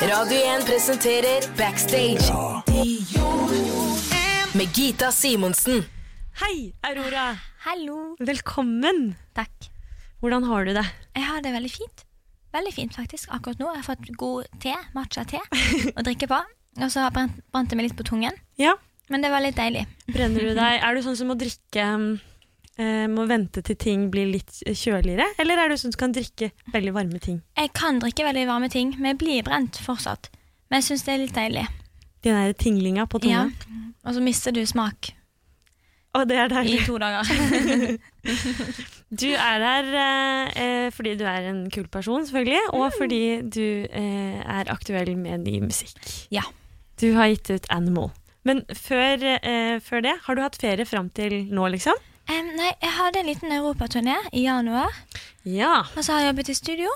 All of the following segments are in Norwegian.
Radio 1 presenterer Backstage. Med Gita Simonsen. Hei, Aurora. Hallo. Velkommen. Takk. Hvordan har du det? Jeg har det veldig fint. Veldig fint, faktisk. Akkurat nå Jeg har fått god te, matcha-te, å drikke på. Og så har brant det meg litt på tungen. Ja. Men det var litt deilig. Brenner du deg? Er du sånn som må drikke eh, Må vente til ting blir litt kjøligere? Eller er du sånn som kan drikke veldig varme ting? Jeg kan drikke veldig varme ting, men jeg blir brent fortsatt. Men jeg syns det er litt deilig. Den der tinglinga på Ja. Og så mister du smak Og det er i to dager. Du er her eh, eh, fordi du er en kul person, selvfølgelig, og fordi du eh, er aktuell med ny musikk. Ja. Du har gitt ut Animal. Men før, eh, før det, har du hatt ferie fram til nå, liksom? Em, nei, jeg hadde en liten europaturné i januar. Ja. Og så har jeg jobbet i studio.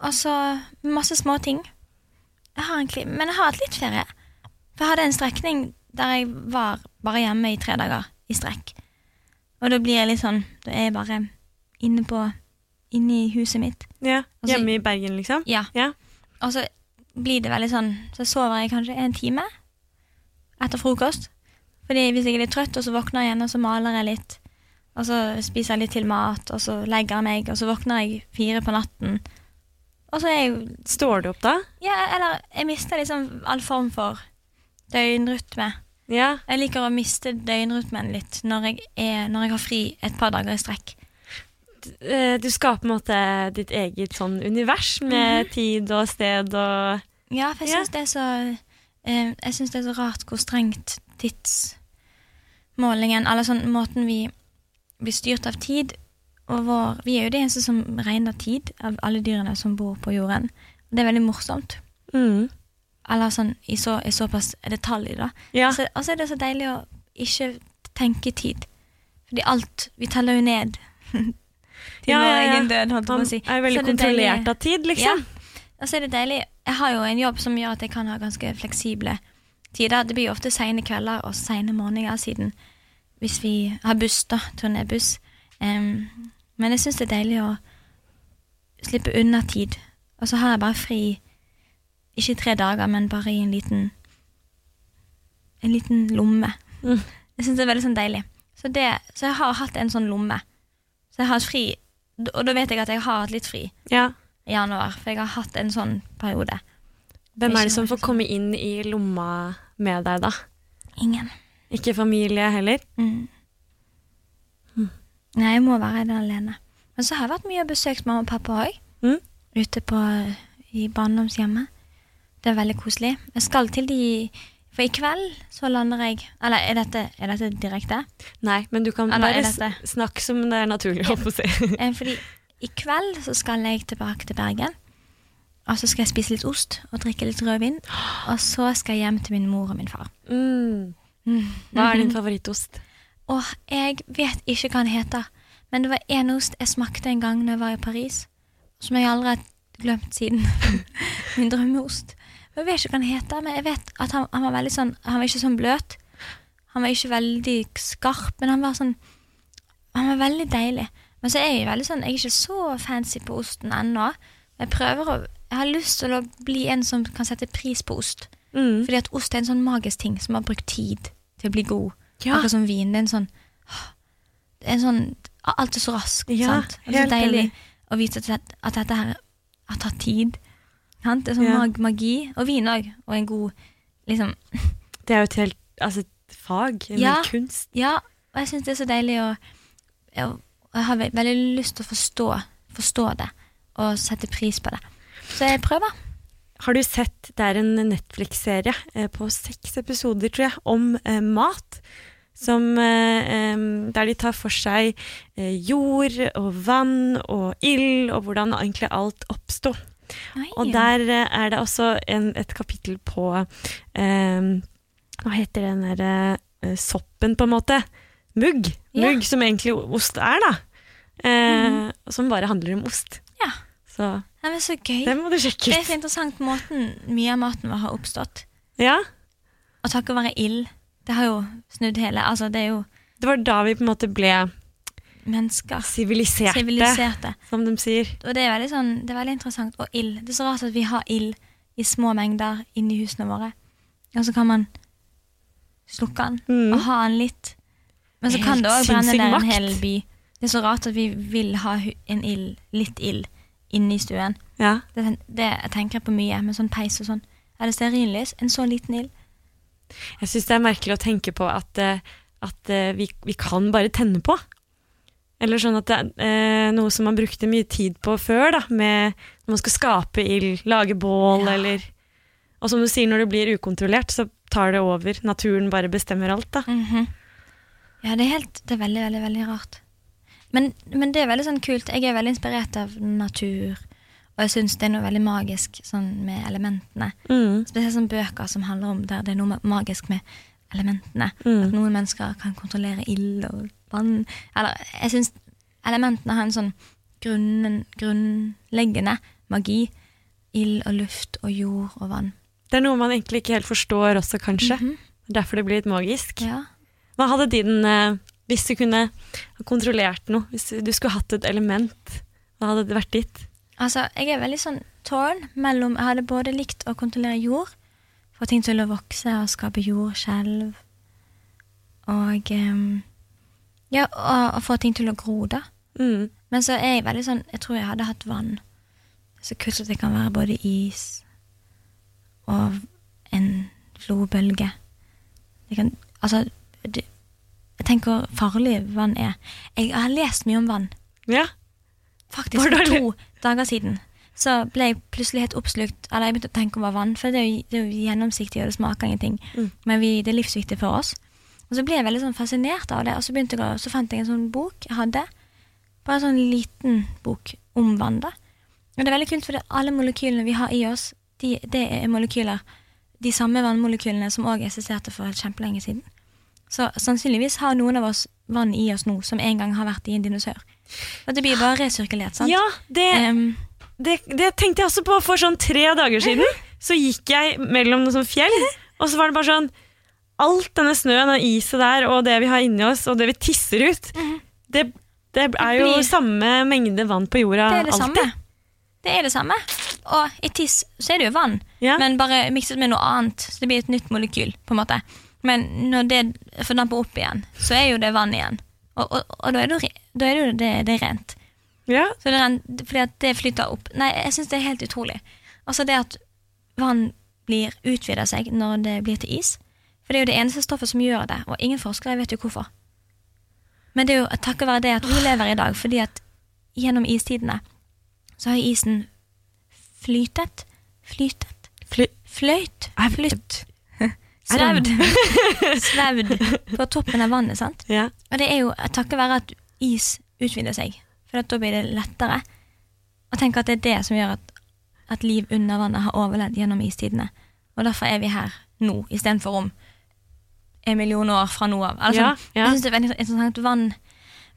Og så masse små ting. Jeg har egentlig, men jeg har hatt litt ferie. For jeg hadde en strekning der jeg var bare hjemme i tre dager i strekk. Og da blir jeg litt sånn Da er jeg bare inne på Inne i huset mitt. ja. Også, Hjemme i Bergen, liksom? Ja. Ja. Og så blir det veldig sånn Så sover jeg kanskje en time etter frokost. Fordi hvis jeg er litt trøtt, og så våkner jeg igjen, og så maler jeg litt. Og så spiser jeg litt til mat, og så legger jeg meg, og så våkner jeg fire på natten. Og så er jeg Står du opp da? Ja, eller jeg mister liksom all form for døgnrytme. Ja. Jeg liker å miste døgnrytmen litt når jeg, er, når jeg har fri et par dager i strekk. Eh, Du skaper på en måte ditt eget sånn univers med tid og sted og Ja, for jeg Ja. det er så eh, Jeg det er så rart hvor strengt tidsmålingen Eller sånn måten vi blir styrt av tid og vår, Vi er jo det eneste som regner tid av alle dyrene som bor på jorden. Det er veldig morsomt. mm. Eller sånn i, så, i såpass detalj, da. Ja. Og så er det så deilig å ikke tenke tid. Fordi alt Vi teller jo ned til Ja, vår ja, ja. egen død, holdt jeg på å si. er veldig Så det kontrollert deilig- av tid, liksom. Og så er det deilig Jeg har jo en jobb som gjør at jeg kan ha ganske fleksible tider. Det blir ofte sene kvelder og sene morgener siden hvis vi har buss, da. Turnébuss. Um, men jeg syns det er deilig å slippe unna tid. Og så har jeg bare fri ikke tre dager, men bare i en liten En liten lomme. Mm. Jeg syns det er veldig sånn deilig. Så, det, så jeg har hatt en sånn lomme. Så jeg har hatt fri, og da vet jeg at jeg har hatt litt fri Ja. i januar, for jeg har hatt en sånn periode. Hvem er det som får komme inn i lomma med deg, da? Ingen. Ikke familie heller? Mm. Nei, jeg må være den alene. Men så har jeg vært mye og besøkt mamma og pappa òg. Mm. Ute på, i barndomshjemmet. Det er veldig koselig. Jeg skal til de For i kveld så lander jeg Eller er dette, er dette direkte? Nei, men du kan Eller er bare snakke som det er naturlig, holdt på å si. Eh, Fordi i kveld så skal jeg tilbake til Bergen. Og så skal jeg spise litt ost og drikke litt rødvin. Og så skal jeg hjem til min mor og min far. Mm. Mm. Hva er din favorittost? Åh, jeg vet ikke hva den heter, men det var en ost jeg smakte en gang når jeg var i Paris, som jeg aldri har glemt siden. Min drømmeost. Men Jeg vet ikke hva den heter, men jeg vet at han, han var veldig sånn Han var ikke sånn bløt. Han var ikke veldig skarp, men han var sånn Han var veldig deilig. Men så er jeg veldig sånn Jeg er ikke så fancy på osten ennå. Jeg prøver å Jeg har lyst til å bli en som kan sette pris på ost. Mm. Fordi at ost er en sånn magisk ting som har brukt tid til å bli god. Ja. Akkurat som vin. Det er en sånn Det er en sånn Alt er så raskt. Ja, sant? Og det er deilig enig. å vite at, at dette her har tatt tid. Sant? Det er sånn Ja. mag magi. Og vin òg. Og en god liksom Det er jo et helt altså, et fag, en Ja. kunst. Ja, og jeg syns det er så deilig å jeg, Jeg har veldig lyst til å forstå, forstå det og sette pris på det. Så jeg prøver. Har du sett, det er en Netflix-serie eh, på seks episoder, tror jeg, om eh, mat. Som, eh, der de tar for seg jord og vann og ild, og hvordan egentlig alt oppsto. Og der er det også en, et kapittel på em, Hva heter den derre soppen, på en måte? Mugg. Ja. Mugg, som egentlig ost er, da. Eh, Som bare handler om ost. Ja. Så Nei, men så gøy. det må du sjekke Det er så interessant måten mye av maten vår har oppstått. Ja. Og takket være ild. Det har jo snudd hele Altså, det er jo Det var da vi på en måte ble mennesker. siviliserte, Siviliserte. som de sier. Og det er veldig sånn Det er veldig interessant. Og ild. Det er så rart at vi har ild i små mengder inni husene våre. Og så kan man slukke den Mm. og ha den litt. Men så Helt kan det òg brenne ned en hel by. Det er så rart at vi vil ha en ild, litt ild inne i stuen. Ja. Det, det tenker jeg på mye, med sånn peis og sånn. Er det stearinlys? En så liten ild? Jeg syns det er merkelig å tenke på at, eh, at eh, vi, vi kan bare tenne på. Eller sånn at det er eh, noe som man brukte mye tid på før, da, med når man skal skape ild, lage bål, Ja. eller Og som du sier, når det blir ukontrollert, så tar det over. Naturen bare bestemmer alt, da. Mhm. Ja, det er helt Det er veldig, veldig, veldig rart. Men, men det er veldig sånn kult. Jeg er veldig inspirert av natur. Og jeg syns det er noe veldig magisk sånn med elementene. Mm. Spesielt sånn bøker som handler om der det er noe magisk med elementene. Mm. At noen mennesker kan kontrollere ild og vann. Eller jeg syns elementene har en sånn grunnen, grunnleggende magi. Ild og luft og jord og vann. Det er noe man egentlig ikke helt forstår også, kanskje. Mhm. Derfor det blir litt magisk. Ja. Hva hadde din eh, Hvis du kunne kontrollert noe, hvis du skulle hatt et element, hva hadde det vært ditt? Altså, jeg er veldig sånn torn mellom Jeg hadde både likt å kontrollere jord, få ting til å vokse og skape jordskjelv, og Ja, og, og få ting til å gro, da. Mm. Men så er jeg veldig sånn Jeg tror jeg hadde hatt vann. Så kult at det kan være både is og en flobølge. Det kan Altså, det, tenker hvor farlig vann er. Jeg har lest mye om vann. Ja. Faktisk for to dager siden så ble jeg plutselig helt oppslukt Eller jeg begynte å tenke over vann, for det er jo, det er jo gjennomsiktig, og det smaker ingenting. Mm. Men vi, det er livsviktig for oss. Og så ble jeg veldig sånn fascinert av det, og så, jeg, så fant jeg en sånn bok jeg hadde. Bare en sånn liten bok om vann, da. Og det er veldig kult, for alle molekylene vi har i oss, de, det er molekyler De samme vannmolekylene som òg eksisterte for kjempelenge siden. Så sannsynligvis har noen av oss vann i oss nå som en gang har vært i en dinosaur. Og det blir bare resirkulert, sant? Ja, det, um, det, det tenkte jeg også på for sånn tre dager siden. Så gikk jeg mellom noen sånn fjell, og så var det bare sånn Alt denne snøen og iset der, og det vi har inni oss, og det vi tisser ut, det, det er jo blir- samme mengde vann på jorda det er det alltid. samme. Det er det samme. Og i tiss så er det jo vann, Ja. men bare mikset med noe annet. Så det blir et nytt molekyl, på en måte. Men når det fordamper opp igjen, så er jo det vann igjen. Og, og, og da er det jo da er det, det, det er rent. Ja. Så det er rent, fordi at det flyter opp. Nei, jeg syns det er helt utrolig. Altså det at vann blir utvider seg når det blir til is. For det er jo det eneste stoffet som gjør det, og ingen forskere vet jo hvorfor. Men det er jo takket være det at vi lever i dag, fordi at gjennom istidene så har isen flytet Flytet? Fly Fløyt? Flytt? Svevd? Svevd på toppen av vannet, sant? ja. Og det er jo takket være at is utvider seg, for da blir det lettere. Og tenk at det er det som gjør at, at liv under vannet har overlevd gjennom istidene. Og derfor er vi her nå, istedenfor om en million år fra nå av. Altså, Ja, ja. Jeg syns det er veldig interessant. Vann,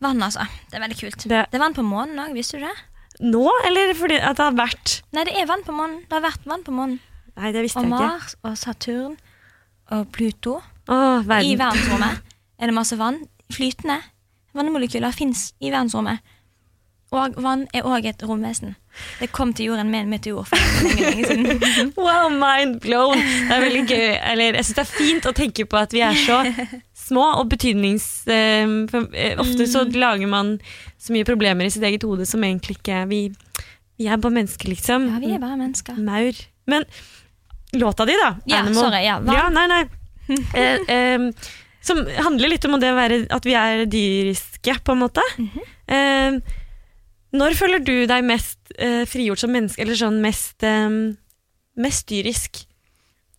vann, altså. Det er veldig kult. Det- Det, er vann på månen òg, visste du det? Nå, eller fordi at det har vært Nei, det er vann på månen. Det har vært vann på månen. Nei, det visste Og jeg ikke. Mars og Saturn og Pluto. Åh, I verdensrommet er det masse vann. Flytende vannmolekyler fins i verdensrommet. Og vann er òg et romvesen. Det kom til jorden med en meteor for lenge, lenge siden. Wow, mind blown! Det er veldig gøy. Eller, jeg syns det er fint å tenke på at vi er så små og betydnings... eh, eh, ofte så Mm. lager man så mye problemer i sitt eget hode som egentlig ikke Vi, vi er bare mennesker, liksom. Ja, vi er bare mennesker. Maur. Men låta di, da. Ja, sorry, ja, ja nei, nei. Eh, eh, som handler litt om det å være, at vi er dyriske, på en måte. Mhm. eh, når føler du deg mest eh, frigjort som menneske, eller sånn mest, mest dyrisk?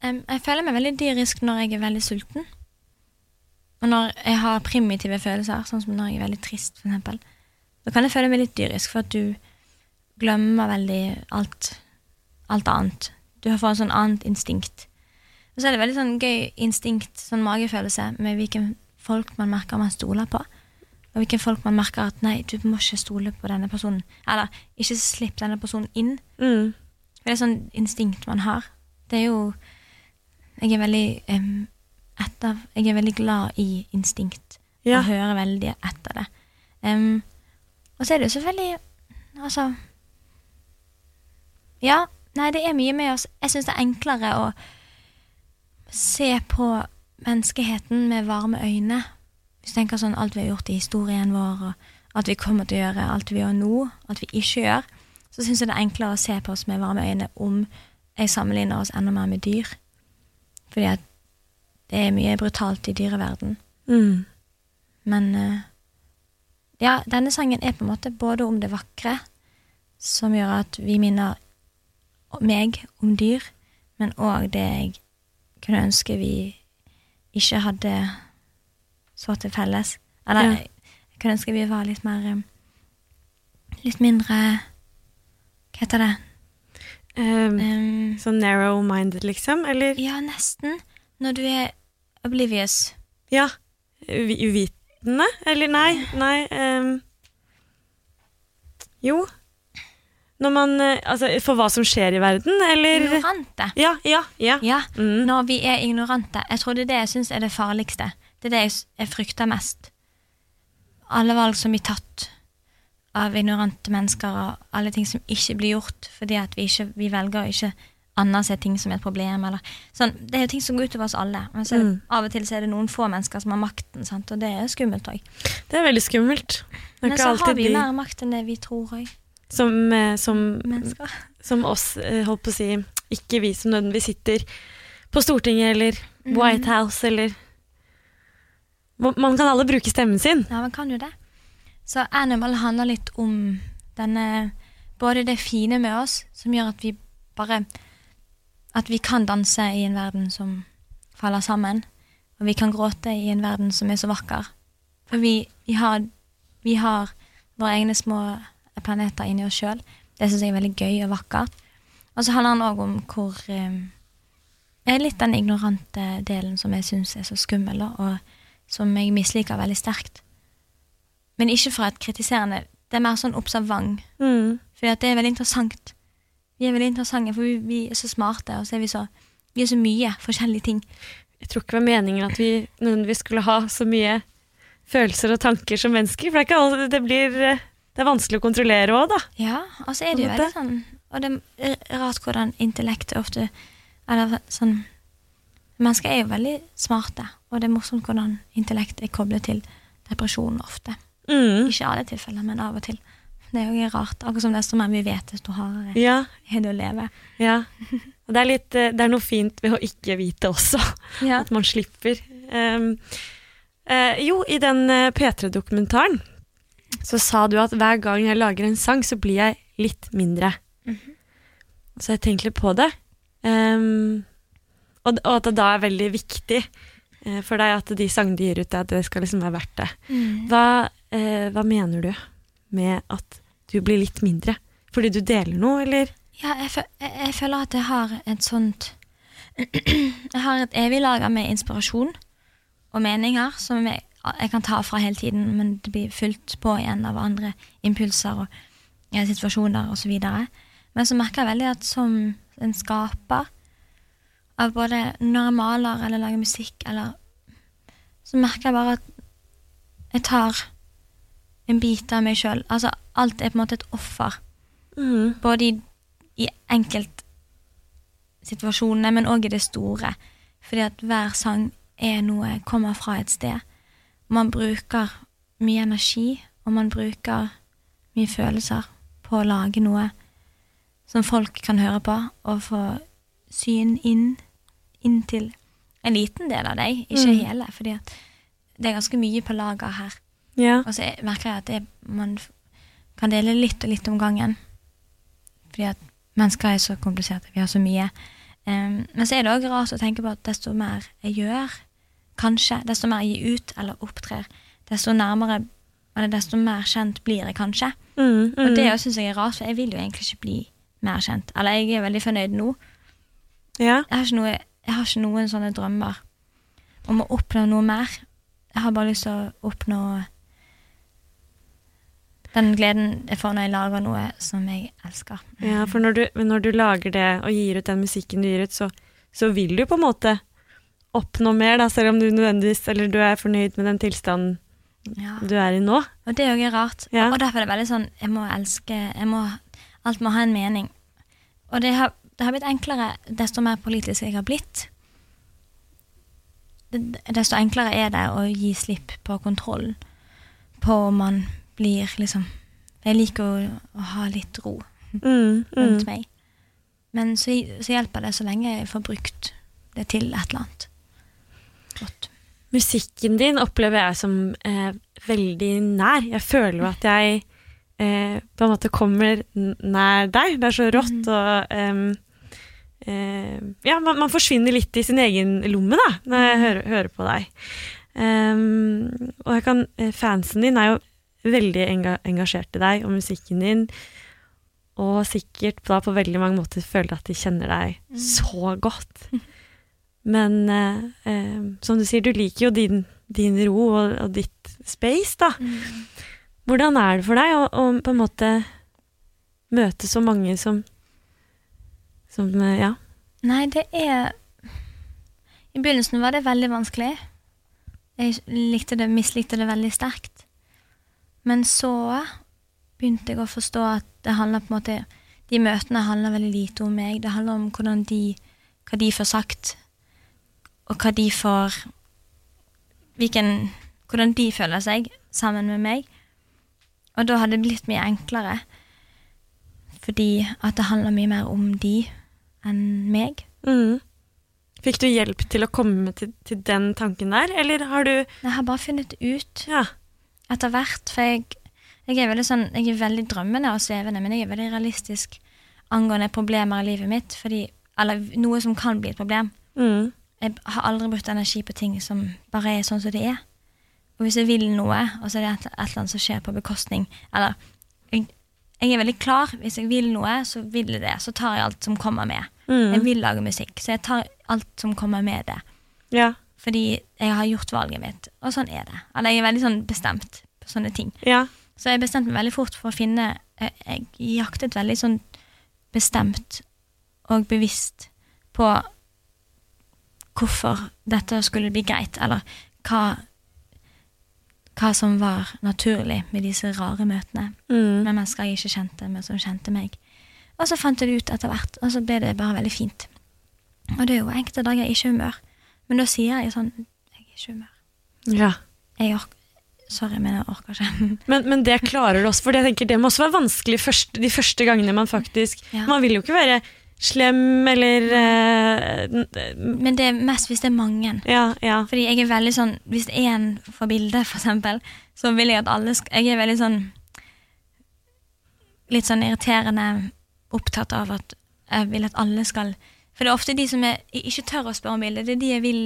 Um, jeg føler meg veldig dyrisk når jeg er veldig sulten. Og når jeg har primitive følelser, sånn som når jeg er veldig trist, eksempel. Da kan jeg føle meg litt dyrisk, for at du glemmer veldig alt, alt annet. Du får en sånn annet instinkt. Og så er det veldig sånn gøy instinkt, sånn magefølelse, med hvilken folk man merker man stoler på. Og hvilken folk man merker at nei, du må ikke stole på denne personen. Eller ikke slipp denne personen inn. Mm. For det er sånn instinkt man har. Det er jo Jeg er veldig um, etter Jeg er veldig glad i instinkt. Ja. Og hører veldig etter det. Um, og så er det jo selvfølgelig Altså Ja, Nei, det er mye med oss. Jeg syns det er enklere å se på menneskeheten med varme øyne. Hvis du tenker sånn alt vi har gjort i historien vår, og alt vi kommer til å gjøre, alt vi gjør nå, alt vi ikke gjør, så syns jeg det er enklere å se på oss med varme øyne om jeg sammenligner oss enda mer med dyr. Fordi at det er mye brutalt i dyreverden. Mm. Men eh, ja, denne sangen er på en måte både om det vakre, som gjør at vi minner meg om dyr, men òg det jeg kunne ønske vi ikke hadde så til felles. Eller Ja. jeg kunne ønske vi var litt mer eh, Litt mindre Hva heter det? Um, Um, sånn narrow-minded, liksom? Eller ja, nesten. Når du er oblivious. ja, uvitende? Eller nei, nei um, Jo. Når man eh, Altså, for hva som skjer i verden, eller Ignorante. Ja, ja, ja. Ja, Mm. når vi er ignorante. Jeg tror det er det jeg syns er det farligste. Det er det jeg, frykter mest. Alle valg som blir tatt av ignorante mennesker, og alle ting som ikke blir gjort fordi at vi, ikke, vi velger å ikke anerse ting som et problem. Eller, sånn, det er jo ting som går utover oss alle. Men så er Mm. av og til så er det noen få mennesker som har makten, sant? og det er skummelt òg. Det er veldig skummelt. Det er Men så har vi de mer makt enn det vi tror òg. Som, eh, som, som oss, eh, holdt på å si, ikke vi som nødvendigvis sitter på Stortinget eller White House eller Man kan alle bruke stemmen sin. Ja, man kan jo det. Så Animal handler litt om denne Både det fine med oss, som gjør at vi bare At vi kan danse i en verden som faller sammen. Og vi kan gråte i en verden som er så vakker. For vi, vi, har, vi har våre egne små planeter inni oss sjøl. Det syns jeg er veldig gøy og vakkert. Og så handler den òg om hvor eh, er litt den ignorante delen som jeg syns er så skummel, og som jeg misliker veldig sterkt. Men ikke fra et kritiserende Det er mer sånn observant. Mm. Fordi at det er veldig interessant. Vi er veldig interessante, for vi, vi er så smarte, og så er vi så Vi er så mye forskjellige ting. Jeg tror ikke det var meningen at vi nødvendigvis skulle ha så mye følelser og tanker som mennesker. For det blir, eh, det er vanskelig å kontrollere òg, da. Ja, og så er det jo veldig sånn Og det er rart hvordan intellektet ofte Eller sånn Mennesker er jo veldig smarte, og det er morsomt hvordan intellekt er koblet til depresjon ofte. Mm. Ikke alle tilfeller, men av og til. Det er jo rart. Akkurat som desto mer vi vet, desto hardere Ja, er det å leve. ja. Og det er, litt, eh, det er noe fint ved å ikke vite også. Ja. At man slipper. Um, uh, jo, i den eh, P3-dokumentaren så sa du at hver gang jeg lager en sang, så blir jeg litt mindre. Mhm. Så jeg tenkte litt på det. Um, og, og at det da er veldig viktig uh, for deg at de sangene de gir ut, at det skal liksom være verdt det. Mm. Hva, uh, hva mener du med at du blir litt mindre? Fordi du deler noe, eller? Ja, jeg, føl jeg, jeg føler at jeg har et sånt Jeg har et evig lager med inspirasjon og meninger som jeg, jeg kan ta fra hele tiden, men det blir fylt på igjen av andre impulser og ja, situasjoner osv. Men så merker jeg veldig at som en skaper av både når jeg maler eller lager musikk, eller Så merker jeg bare at jeg tar en bit av meg sjøl. Altså, alt er på en måte et offer Mm. både i, i enkeltsituasjonene, men òg i det store. Fordi at hver sang er noe, kommer fra et sted. Man bruker mye energi, og man bruker mye følelser på å lage noe som folk kan høre på, og få syn inn, inn til en liten del av deg, ikke Mm. hele. fordi at det er ganske mye på lager her. Ja. Og så er- merker jeg at det, man kan dele litt og litt om gangen. Fordi at mennesker er så kompliserte, vi har så mye. Um, men så er det òg rart å tenke på at desto mer jeg gjør, kanskje, desto mer jeg gir ut eller opptrer, desto nærmere eller desto mer kjent blir jeg kanskje. Mm, mm. Og det syns jeg er rart, for jeg vil jo egentlig ikke bli mer kjent. Eller jeg er veldig fornøyd nå. ja. Jeg har noe, jeg har ikke noen sånne drømmer om å oppnå noe mer. Jeg har bare lyst til å oppnå den gleden jeg får når jeg lager noe som jeg elsker. Ja, for når du, når du lager det og gir ut den musikken du gir ut, så, så vil du på en måte oppnå mer, da, selv om du nødvendigvis Eller du er fornøyd med den tilstanden Ja. du er i nå. Og det er jo rart. Ja. Og derfor er det veldig sånn Jeg må elske jeg må, Alt må ha en mening. Og det har det har blitt enklere desto mer politisk jeg har blitt. Desto enklere er det å gi slipp på kontrollen på om man blir liksom Jeg liker å, å ha litt ro Mm, rundt mm. meg. Men så, så hjelper det så lenge jeg får brukt det til et eller annet. Godt. Musikken din opplever jeg som eh, veldig nær. Jeg føler jo at jeg eh, på en måte kommer nær deg. Det er så rått mm. og em, eh, Ja, man, man forsvinner litt i sin egen lomme, da, når jeg hører, hører på deg. Em, og kan, eh, fansen din er jo veldig enga, engasjert i deg og musikken din. Og sikkert da på veldig mange måter føler at de kjenner deg Mm. så godt. Men eh, eh, som du sier, du liker jo din, din ro og, og ditt space, da. Hvordan er det for deg å, å på en måte møte så mange som Som, eh, ja. Nei, det er I begynnelsen var det veldig vanskelig. Jeg likte det, mislikte det veldig sterkt. Men så begynte jeg å forstå at det handler på en måte De møtene handler veldig lite om meg. Det handler om de, hva de får sagt, og hva de får hvilken, Hvordan de føler seg sammen med meg. Og da har det blitt mye enklere. Fordi at det handler mye mer om de enn meg. Mm. Fikk du hjelp til å komme til, til den tanken der, eller har du Jeg har bare funnet ut Ja. etter hvert, for jeg, jeg er veldig sånn, jeg er veldig drømmende og svevende, men jeg er veldig realistisk angående problemer i livet mitt, fordi, eller noe som kan bli et problem. Mm. Jeg har aldri brukt energi på ting som bare er sånn som det er. Og hvis jeg vil noe, og så er det et, et eller annet som skjer på bekostning Eller jeg, jeg er veldig klar. Hvis jeg vil noe, så vil jeg det. Så tar jeg alt som kommer med. Jeg Mm. vil lage musikk, så jeg tar alt som kommer med det. Ja. Fordi jeg har gjort valget mitt, og sånn er det. Eller jeg er veldig sånn bestemt på sånne ting. Ja. Så jeg bestemte meg veldig fort for å finne Jeg, jeg jaktet veldig sånn bestemt og bevisst på hvorfor dette skulle bli greit, eller hva hva som var naturlig med disse rare møtene Mm. med mennesker jeg ikke kjente, men som kjente meg. Og så fant jeg det ut etter hvert, og så ble det bare veldig fint. Og det er jo enkelte dager jeg er ikke i humør, men da sier jeg sånn Jeg er ikke i humør. ja. Jeg orker Sorry, men jeg orker ikke. Men, men det klarer du også, for jeg tenker det må også være vanskelig først, de første gangene man faktisk Ja. Man vil jo ikke være slem eller eh, Men det er mest hvis det er mange. Ja, ja. Fordi jeg er veldig sånn Hvis én får bilde, for eksempel, så vil jeg at alle skal Jeg er veldig sånn Litt sånn irriterende opptatt av at jeg vil at alle skal For det er ofte de som er, ikke tør å spørre om bilde, det er de jeg vil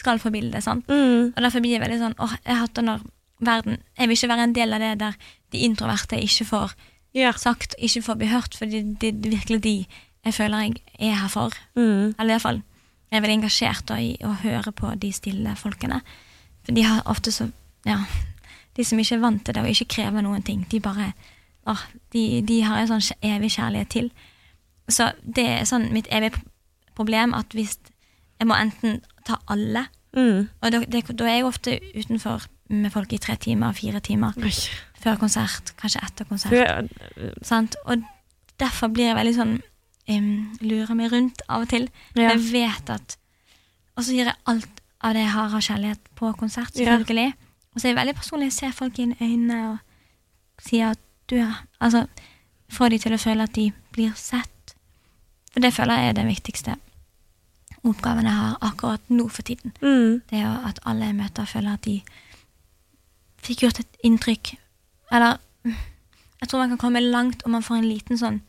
skal få bilde. sant? Mm. Og derfor blir jeg veldig sånn åh, jeg hater når verden Jeg vil ikke være en del av det der de introverte ikke får yeah. sagt, ikke får bli hørt, fordi det er virkelig de jeg føler jeg er her for. Mm. Eller iallfall jeg er veldig engasjert da, i å høre på de stille folkene. For de har ofte så Ja. De som ikke er vant til det og ikke krever noen ting, de bare å, de, de har en sånn evig kjærlighet til. Så det er sånn mitt evige problem at hvis jeg må enten ta alle Mm. Og da, det, da er jeg ofte utenfor med folk i tre timer, fire timer Oi. før konsert, kanskje etter konsert. Før-? Og derfor blir jeg veldig sånn em, Lurer meg rundt av og til. Ja. Jeg vet at Og så gir jeg alt av det jeg har av kjærlighet på konsert, Ja. selvfølgelig. Og så er jeg veldig personlig. Jeg ser folk inn i øynene og sier at du er Altså får de til å føle at de blir sett. For det føler jeg er den viktigste oppgaven jeg har akkurat nå for tiden. Mm. Det er jo at alle jeg møter, føler at de fikk gjort et inntrykk. Eller Jeg tror man kan komme langt om man får en liten sånn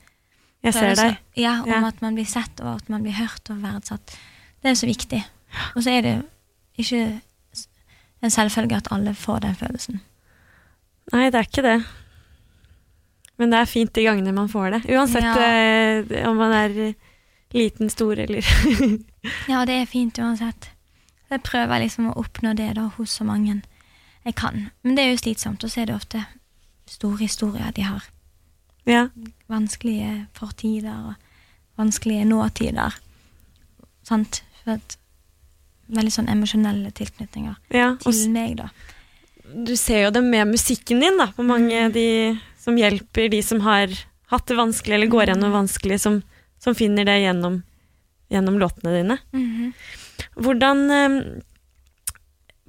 Jeg ser deg. Ja, om Ja. at man blir sett, og at man blir hørt og verdsatt. Det er så viktig. Og så er det ikke en selvfølge at alle får den følelsen. Nei, det er ikke det. Men det er fint de gangene man får det. Uansett Ja. eh, om man er eh, liten, stor eller Ja, det er fint uansett. Jeg prøver liksom å oppnå det da hos så mange jeg kan. Men det er jo slitsomt, og så er det ofte store historier de har. Ja. vanskelige fortider og vanskelige nåtider. Sant? For at, veldig sånn emosjonelle tilknytninger ja. Og til meg, da. du ser jo det med musikken din, da, på mange Mm. de som hjelper de som har hatt det vanskelig, eller går gjennom vanskelig, som som finner det gjennom, gjennom låtene dine. Mhm. Hvordan eh,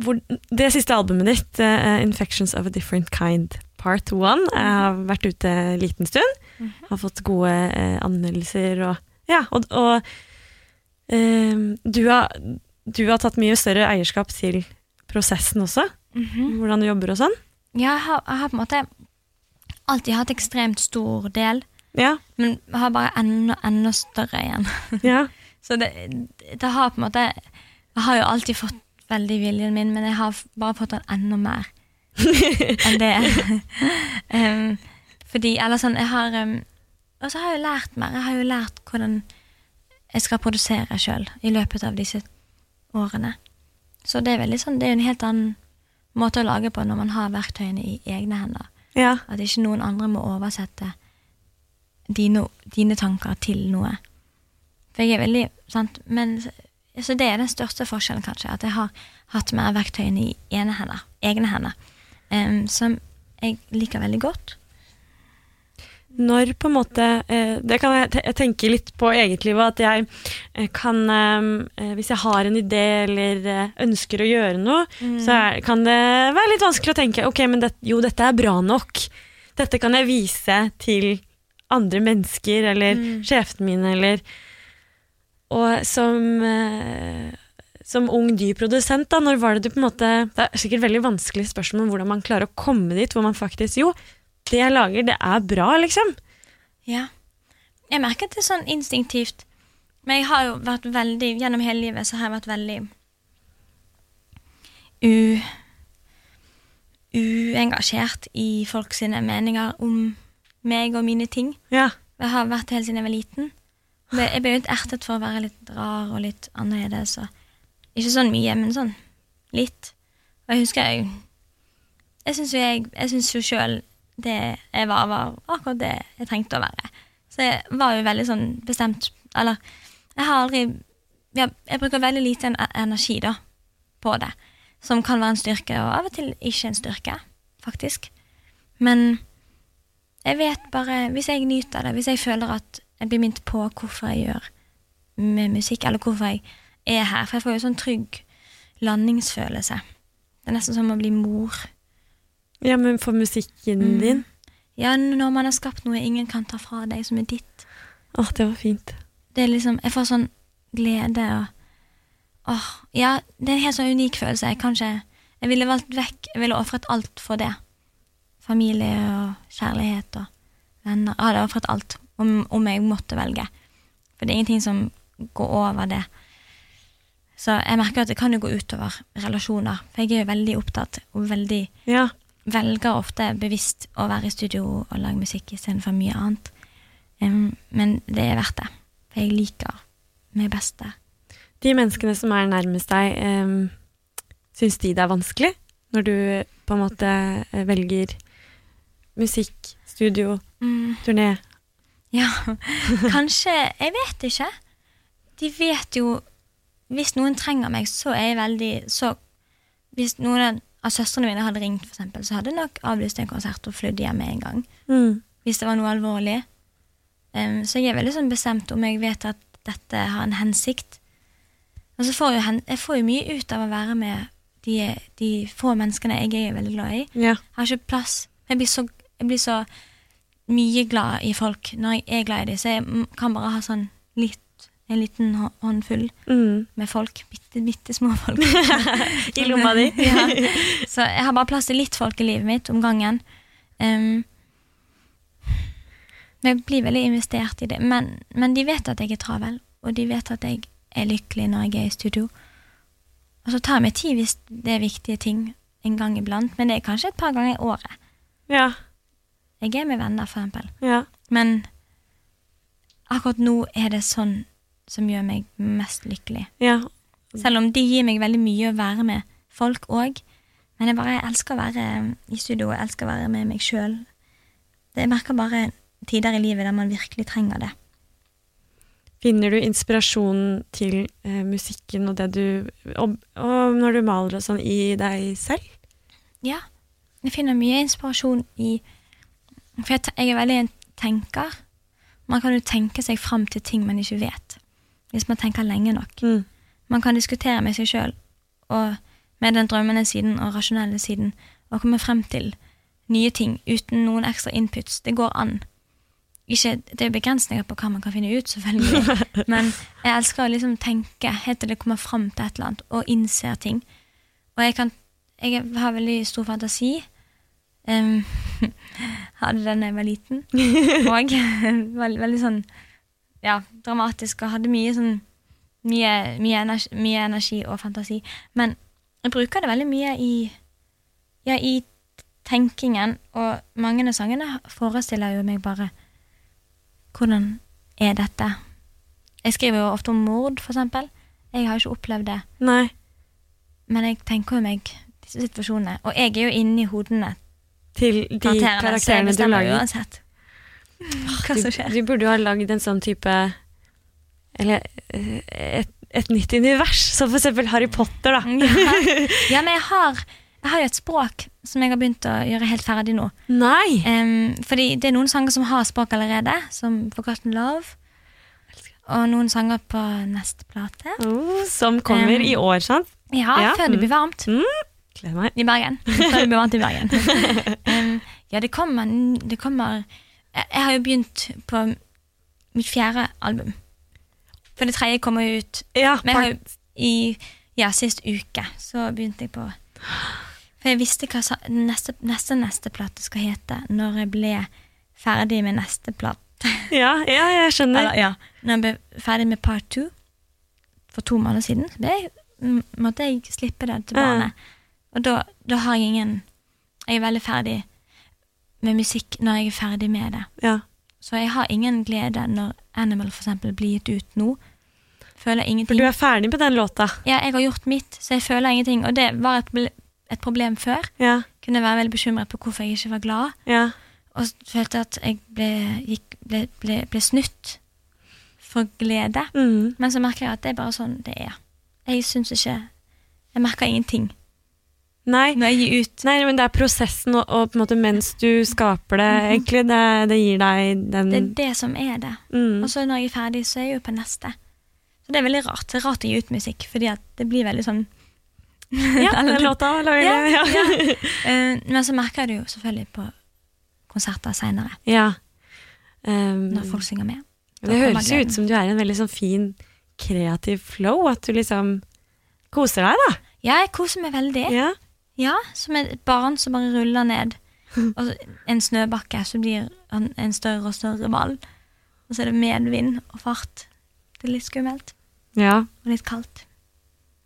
hvor, Det siste albumet ditt, uh, 'Infections of a Different Kind Part one. Jeg har vært ute en liten stund. Mhm. Har fått gode eh, anmeldelser og Ja, og, og eh, du, har, du har tatt mye større eierskap til prosessen også. Mhm. Hvordan du jobber og sånn. Ja, jeg har, jeg har på en måte alltid hatt ekstremt stor del, Ja, men har bare enda, enda større igjen. ja. Så det, det har på en måte Jeg har jo alltid fått veldig viljen min, men jeg har bare fått den enda mer enn det. um, fordi, eller sånn, jeg har um, Og så har jeg jo lært mer. Jeg har jo lært hvordan jeg skal produsere sjøl i løpet av disse årene. Så det er veldig sånn, det er jo en helt annen måte å lage på når man har verktøyene i egne hender. ja. At ikke noen andre må oversette dine, dine tanker til noe. For jeg er veldig sant? Men, Så det er den største forskjellen, kanskje. At jeg har hatt mer verktøyene i ene hender, egne hender. Em, som jeg liker veldig godt. Når på en måte eh, Det kan jeg, tenke litt på egetlivet, at jeg eh, kan eh, Hvis jeg har en idé eller ønsker å gjøre noe, så er, kan det være litt vanskelig å tenke ok, men det, jo, dette er bra nok. Dette kan jeg vise til andre mennesker eller Mm. sjefene mine eller Og som som ung dyr-produsent, da, når var det du på en måte Det er sikkert veldig vanskelig spørsmål om hvordan man klarer å komme dit hvor man faktisk Jo, det jeg lager, det er bra, liksom. Ja. Jeg merker at det er sånn instinktivt. Men jeg har jo vært veldig Gjennom hele livet så har jeg vært veldig u... uengasjert i folk sine meninger om meg og mine ting. Ja. Jeg har vært det helt siden jeg var liten. Jeg ble jo ertet for å være litt rar og litt annerledes. Og ikke sånn mye, men sånn litt. Og jeg husker jeg Jeg syns jo jeg Jeg syns jo sjøl det jeg var, var akkurat det jeg trengte å være. Så jeg var jo veldig sånn bestemt Eller jeg har aldri Jeg, jeg bruker veldig lite energi da på det. Som kan være en styrke, og av og til ikke en styrke, faktisk. Men jeg vet bare Hvis jeg nyter det, hvis jeg føler at jeg blir minnet på hvorfor jeg gjør med musikk, eller hvorfor jeg er her For jeg får jo sånn trygg landingsfølelse. Det er nesten som å bli mor. ja, men for musikken Mm. din Ja, når man har skapt noe ingen kan ta fra deg, som er ditt. Åh, det var fint. Det er liksom Jeg får sånn glede og Åh, ja, det er en helt sånn unik følelse. Jeg kan ikke Jeg ville valgt vekk Jeg ville ofret alt for det. Familie og kjærlighet og venner. Jeg hadde ofret alt om, om jeg måtte velge. For det er ingenting som går over det. Så jeg merker at det kan jo gå utover relasjoner. For jeg er jo veldig opptatt og veldig Ja. velger ofte bevisst å være i studio og lage musikk istedenfor mye annet. Um, men det er verdt det. For jeg liker meg best der. De menneskene som er nærmest deg, um, syns de det er vanskelig når du på en måte eh, velger musikk, studio, Mm, turné? ja, kanskje Jeg vet ikke. De vet jo Hvis noen trenger meg, så er jeg veldig så Hvis noen av- søstrene mine hadde ringt, for eksempel, så hadde jeg nok avlyst en konsert og flydd hjem med en gang. Mm. hvis det var noe alvorlig. Um, så jeg er veldig sånn bestemt om jeg vet at dette har en hensikt. Og så får jeg, jeg får jo mye ut av å være med de, de få menneskene jeg er veldig glad i. Ja. Jeg har ikke plass. Jeg blir så, jeg blir så mye glad i folk når jeg er glad i dem, så jeg kan bare ha sånn litt, en liten hå- håndfull Mm. med folk. Bitte, bitte små folk. I lomma di. ja. Så jeg har bare plass til litt folk i livet mitt om gangen. Um, men jeg blir veldig investert i det. Men, men de vet at jeg er travel, og de vet at jeg er lykkelig når jeg er i studio. Og så tar jeg meg tid hvis det er viktige ting en gang iblant, men det er kanskje et par ganger i året. Ja. Jeg er med venner, for eksempel. Ja. Men akkurat nå er det sånn som gjør meg mest lykkelig. ja. Selv om de gir meg veldig mye å være med folk òg. Men jeg bare elsker å være i studio jeg elsker å være med meg sjøl. Jeg merker bare tider i livet der man virkelig trenger det. Finner du inspirasjon til eh, musikken og det du og, og når du maler og sånn i deg selv? Ja. Jeg finner mye inspirasjon i For jeg, jeg er veldig en tenker. Man kan jo tenke seg fram til ting man ikke vet, hvis man tenker lenge nok. Mm. Man kan diskutere med seg sjøl og med den drømmende siden og rasjonelle siden og komme frem til nye ting uten noen ekstra inputs. Det går an. Ikke, det er begrensninger på hva man kan finne ut, selvfølgelig, men jeg elsker å liksom tenke helt til det kommer fram til et eller annet, og innser ting. Og jeg, kan, jeg har veldig stor fantasi. Um, hadde den da jeg var liten. Og var veldig sånn ja, dramatisk og hadde mye sånn mye, mye, energi, mye energi og fantasi. Men jeg bruker det veldig mye i ja, i tenkingen, og mange av sangene forestiller jo meg bare hvordan er dette? Jeg skriver jo ofte om mord, for eksempel. Jeg har ikke opplevd det, Nei. men jeg tenker jo meg disse situasjonene. Og jeg er jo inni hodene Til de karakterene, karakterene du lager. uansett hva som skjer. Du, du burde jo ha lagd en sånn type Eller eh, et, et nytt univers, som for eksempel Harry Potter, da. Ja. ja, men jeg har, jeg har jo et språk som jeg har begynt å gjøre helt ferdig nå. Nei! Um, fordi det er noen sanger som har språk allerede, som Forgotten Love. Og noen sanger på neste plate. Oh, som kommer Um, i år, sant? Ja, Ja, før det mm. blir varmt Gleder meg. i Bergen. Før det blir varmt i Bergen. um, ja, det kommer, det kommer jeg, har jo begynt på mitt fjerde album. For det tredje kommer jo ut Ja, Men jeg har part- jo i ja, sist uke så begynte jeg på For jeg visste hva neste, neste neste plate skal hete når jeg ble ferdig med neste plate. ja, ja, jeg skjønner. Eller, ja, når jeg ble ferdig med part two for to måneder siden, så jeg, måtte jeg slippe det til Ja. barnet. Og da, da har jeg ingen Jeg er veldig ferdig med musikk når jeg er ferdig med det. Ja. Så jeg har ingen glede når Animal for eksempel blir gitt ut nå. Føler For ingenting. du er ferdig med den låta. Ja, jeg har gjort mitt, så jeg føler ingenting. Og det var et, et problem før. Ja, Kunne være veldig bekymret på hvorfor jeg ikke var glad. ja. Og følte at jeg ble, gikk, ble, ble, ble snutt for glede. Mm. Men så merker jeg at det er bare sånn det er. Jeg syns ikke Jeg merker ingenting Nei. Nei, gi ut. Nei, men det er prosessen, og, og på en måte mens du skaper det, Mhm. egentlig, det, det gir deg den Det er det som er det. mm. Og så når jeg er ferdig, så er jeg jo på neste. Så det er veldig rart. Det er rart å gi ut musikk, fordi at det blir veldig sånn Ja, den låta lager Ja, det. Ja. Eh, Men så merker jeg det jo selvfølgelig på konserter seinere, ja. Um, når folk synger med. Det høres jo ut som du er i en veldig sånn fin, kreativ flow, at du liksom koser deg, da. Ja, jeg koser meg veldig. Ja. Ja, som et barn som bare ruller ned. Og en snøbakke, så blir han en større og større ball. Og så er det medvind og fart. Det er litt skummelt. ja. Og litt kaldt.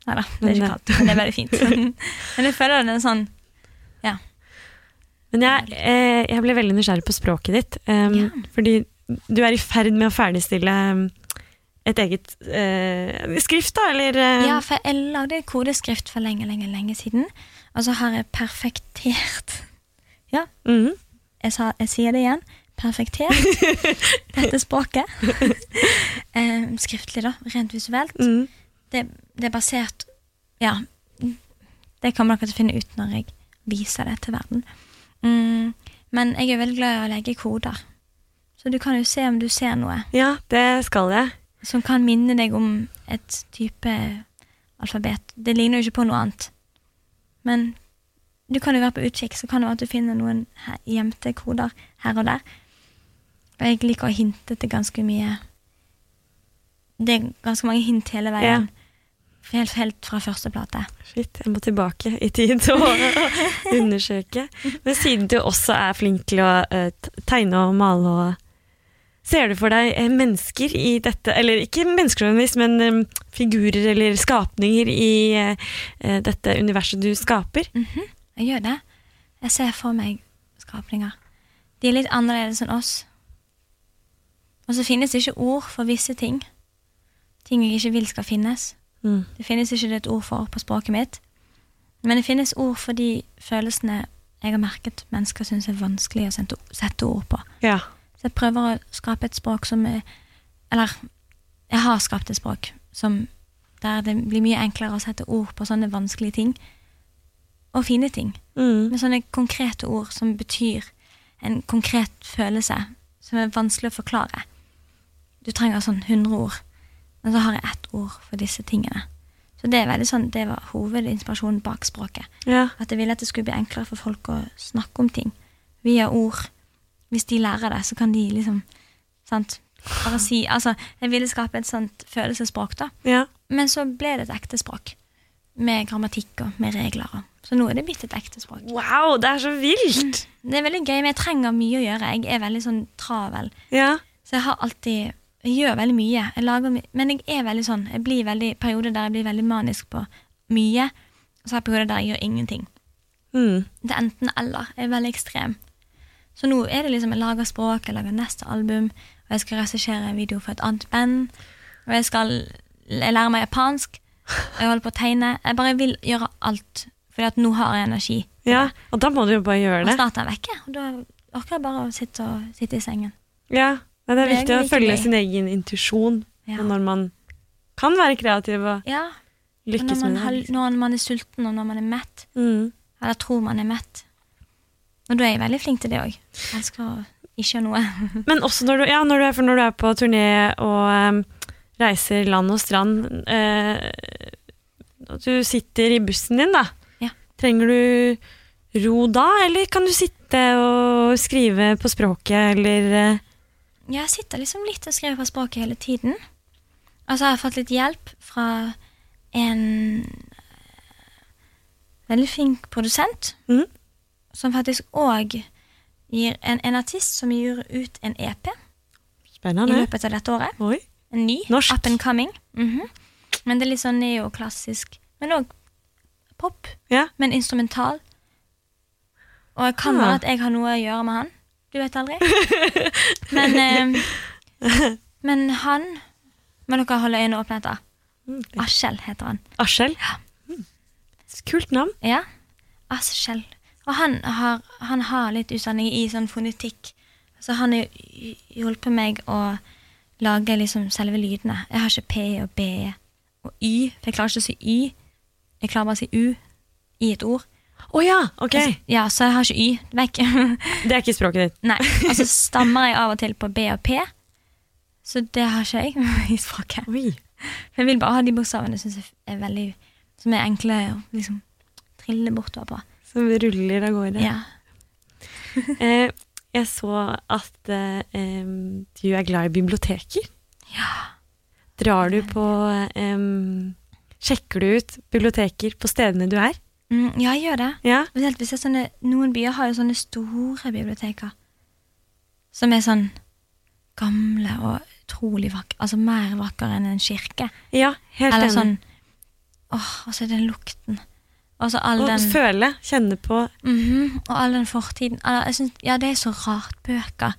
Nei da, det er ikke kaldt, men det er veldig fint. men jeg føler det er sånn Men jeg, eh, jeg ble veldig nysgjerrig på språket ditt. Um, Ja. Fordi du er i ferd med å ferdigstille et eget uh, skrift, da, eller? Uh... Ja, for jeg lagde kodeskrift for lenge, lenge, lenge siden. Og så har jeg perfektert mhm. Jeg, sa, jeg sier det igjen. Perfektert dette språket. eh, skriftlig, da. Rent visuelt. Mm. det, det er basert Ja. Det kommer dere til å finne ut når jeg viser det til verden. Mm, men jeg er veldig glad i å legge koder. Så du kan jo se om du ser noe Ja, det skal jeg. som kan minne deg om et type alfabet. Det ligner jo ikke på noe annet. Men du kan jo være på utkikk, så kan det være at du finner noen gjemte koder her og der. Og jeg liker å hinte til ganske mye Det er ganske mange hint hele veien. Helt, helt fra første plate. Shit, jeg må tilbake i tid og undersøke. Men siden du også er flink til å eh, tegne og male og Ser du for deg eh, mennesker i dette, eller ikke mennesker men eh, figurer eller skapninger i eh, dette universet du skaper? Mhm, Jeg gjør det. Jeg ser for meg skapninger. De er litt annerledes enn oss. Og så finnes det ikke ord for visse ting. Ting jeg ikke vil skal finnes. Mm. Det finnes ikke et ord for på språket mitt. Men det finnes ord for de følelsene jeg har merket mennesker syns er vanskelig å sette ord på. Ja. Så jeg prøver å skape et språk som er Eller jeg har skapt et språk som der det blir mye enklere å sette ord på sånne vanskelige ting. Og fine ting. Mm. Med sånne konkrete ord som betyr en konkret følelse som er vanskelig å forklare. du trenger sånn 100 ord, men så har jeg ett ord for disse tingene. Så det er veldig sånn, det var hovedinspirasjonen bak språket. Ja. At jeg ville at det skulle bli enklere for folk å snakke om ting via ord. Hvis de lærer det, så kan de liksom sant, bare si Altså, jeg ville skape et sånt følelsesspråk, da. ja. Men så ble det et ekte språk. Med grammatikk og med regler. og- Så nå er det blitt et ekte språk. Wow, det er så vilt! Det er veldig gøy, men jeg trenger mye å gjøre. Jeg er veldig sånn travel. Ja. Så jeg har alltid Jeg gjør veldig mye. Jeg lager my men jeg er veldig sånn Jeg blir veldig perioder der jeg blir veldig manisk på mye. Og så har jeg perioder der jeg gjør ingenting. Mm. Det er enten eller. Jeg er veldig ekstrem. Så nå er det liksom jeg lager språk, jeg lager neste album, og jeg skal regissere en video for et annet band. Og jeg skal jeg lærer meg japansk. og Jeg holder på å tegne. Jeg bare vil gjøre alt. Fordi at nå har jeg energi. ja. Og da må du jo bare gjøre Og det. snart er jeg vekke. Og da orker jeg bare å sitte, og, sitte i sengen. Ja. Men det er Det er viktig å følge sin egen intuisjon Ja. når man kan være kreativ og ja. Lykkes med det. når man er sulten, og når man er mett. Mm. Eller tror man er mett. Og da er jeg veldig flink til det òg. Elsker å ikke gjøre noe. Men også når du, ja, når du, er, når du er på turné og um, reiser land og strand uh, Du sitter i bussen din, da. Ja. Trenger du ro da, eller kan du sitte og skrive på språket, eller eh, Jeg sitter liksom litt og skriver på språket hele tiden. Altså, jeg har fått litt hjelp fra en eh, veldig flink produsent, Mhm. Som faktisk òg gir en, en artist som gir ut en EP i løpet av dette året. Oi. En ny. Norsk. Up and coming. Mhm. Men det er litt sånn neoklassisk. Men òg pop. Ja. Men instrumental. Og det kan være at jeg har noe å gjøre med han. Du vet aldri. Men, eh, men han må dere holde øynene åpne etter. Mm. Askjell heter han. Askjell. Ja. Kult navn. Ja. Askjell. Og han har, han har litt utdanning i sånn fonetikk. Så han har hjulpet meg å lage liksom selve lydene. Jeg har ikke P og B og Y, for jeg klarer ikke å si Y. Jeg klarer bare å si U i et ord. Å ja, ok. Altså, ja, så jeg har ikke Y. Vekk. Det er ikke språket ditt. Nei. Og så stammer jeg av og til på B og P. Så det har ikke jeg i språket. Oi. For jeg vil bare ha de bokstavene synes jeg er veldig, som er enkle å liksom trille bortover på. Som ruller av gårde. Ja. Eh, jeg så at eh, du er glad i biblioteker. ja. Drar du på eh, Sjekker du ut biblioteker på stedene du er? Mm, ja, jeg gjør det. Ja. Sånne, Noen byer har jo sånne store biblioteker. Som er sånn gamle og utrolig vakre. Altså mer vakre enn en kirke. Ja, helt Eller enig. sånn Åh, og så er den lukten. Og all Og den føle, kjenne på Mhm, Og all den fortiden. Jeg synes, ja, det er så rart. Bøker.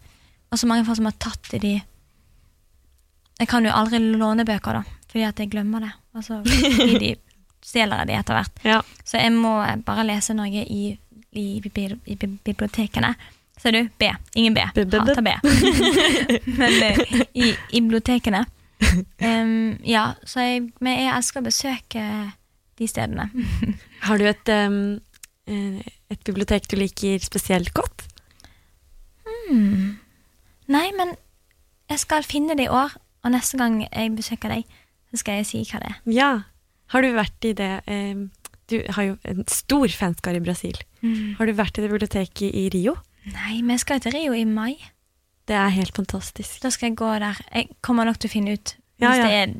Og så mange folk som har tatt i de Jeg kan jo aldri låne bøker, da, fordi at jeg glemmer det. Altså, fordi de stjeler de etter hvert. Ja. Så jeg må bare lese noe i, i, i bibliotekene. Ser du? B. Ingen B. B, B, B. Hater B. Men eh, i, i bibliotekene. Um, ja, så jeg, men jeg elsker å besøke de stedene. Har du et, eh, et bibliotek du liker spesielt godt? Hmm. Nei, men jeg skal finne det i år, og neste gang jeg besøker deg, så skal jeg si hva det er. Ja. Har du vært i det um, Du har jo en stor fanskar i Brasil. Har du vært i det biblioteket i Rio? Nei, men jeg skal til Rio i mai. Det er helt fantastisk. Da skal jeg gå der. Jeg kommer nok til å finne ut hvis Ja, ja. det er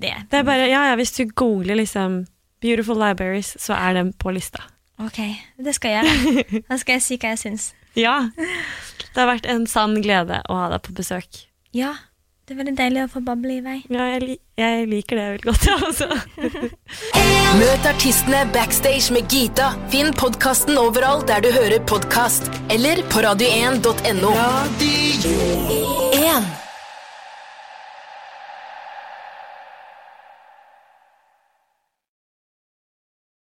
det. Det er bare, ja, ja, Hvis du googler liksom 'Beautiful Libraries', så er den på lista. Ok, det skal jeg gjøre. Da skal jeg si hva jeg syns. Ja. Det har vært en sann glede å ha deg på besøk. Ja, det er veldig deilig å få bable i vei. Ja, jeg, li jeg liker det veldig godt, jeg også. Møt artistene backstage med Gita. Finn podkasten overalt der du hører podkast, eller på radio1.no. Radio 1.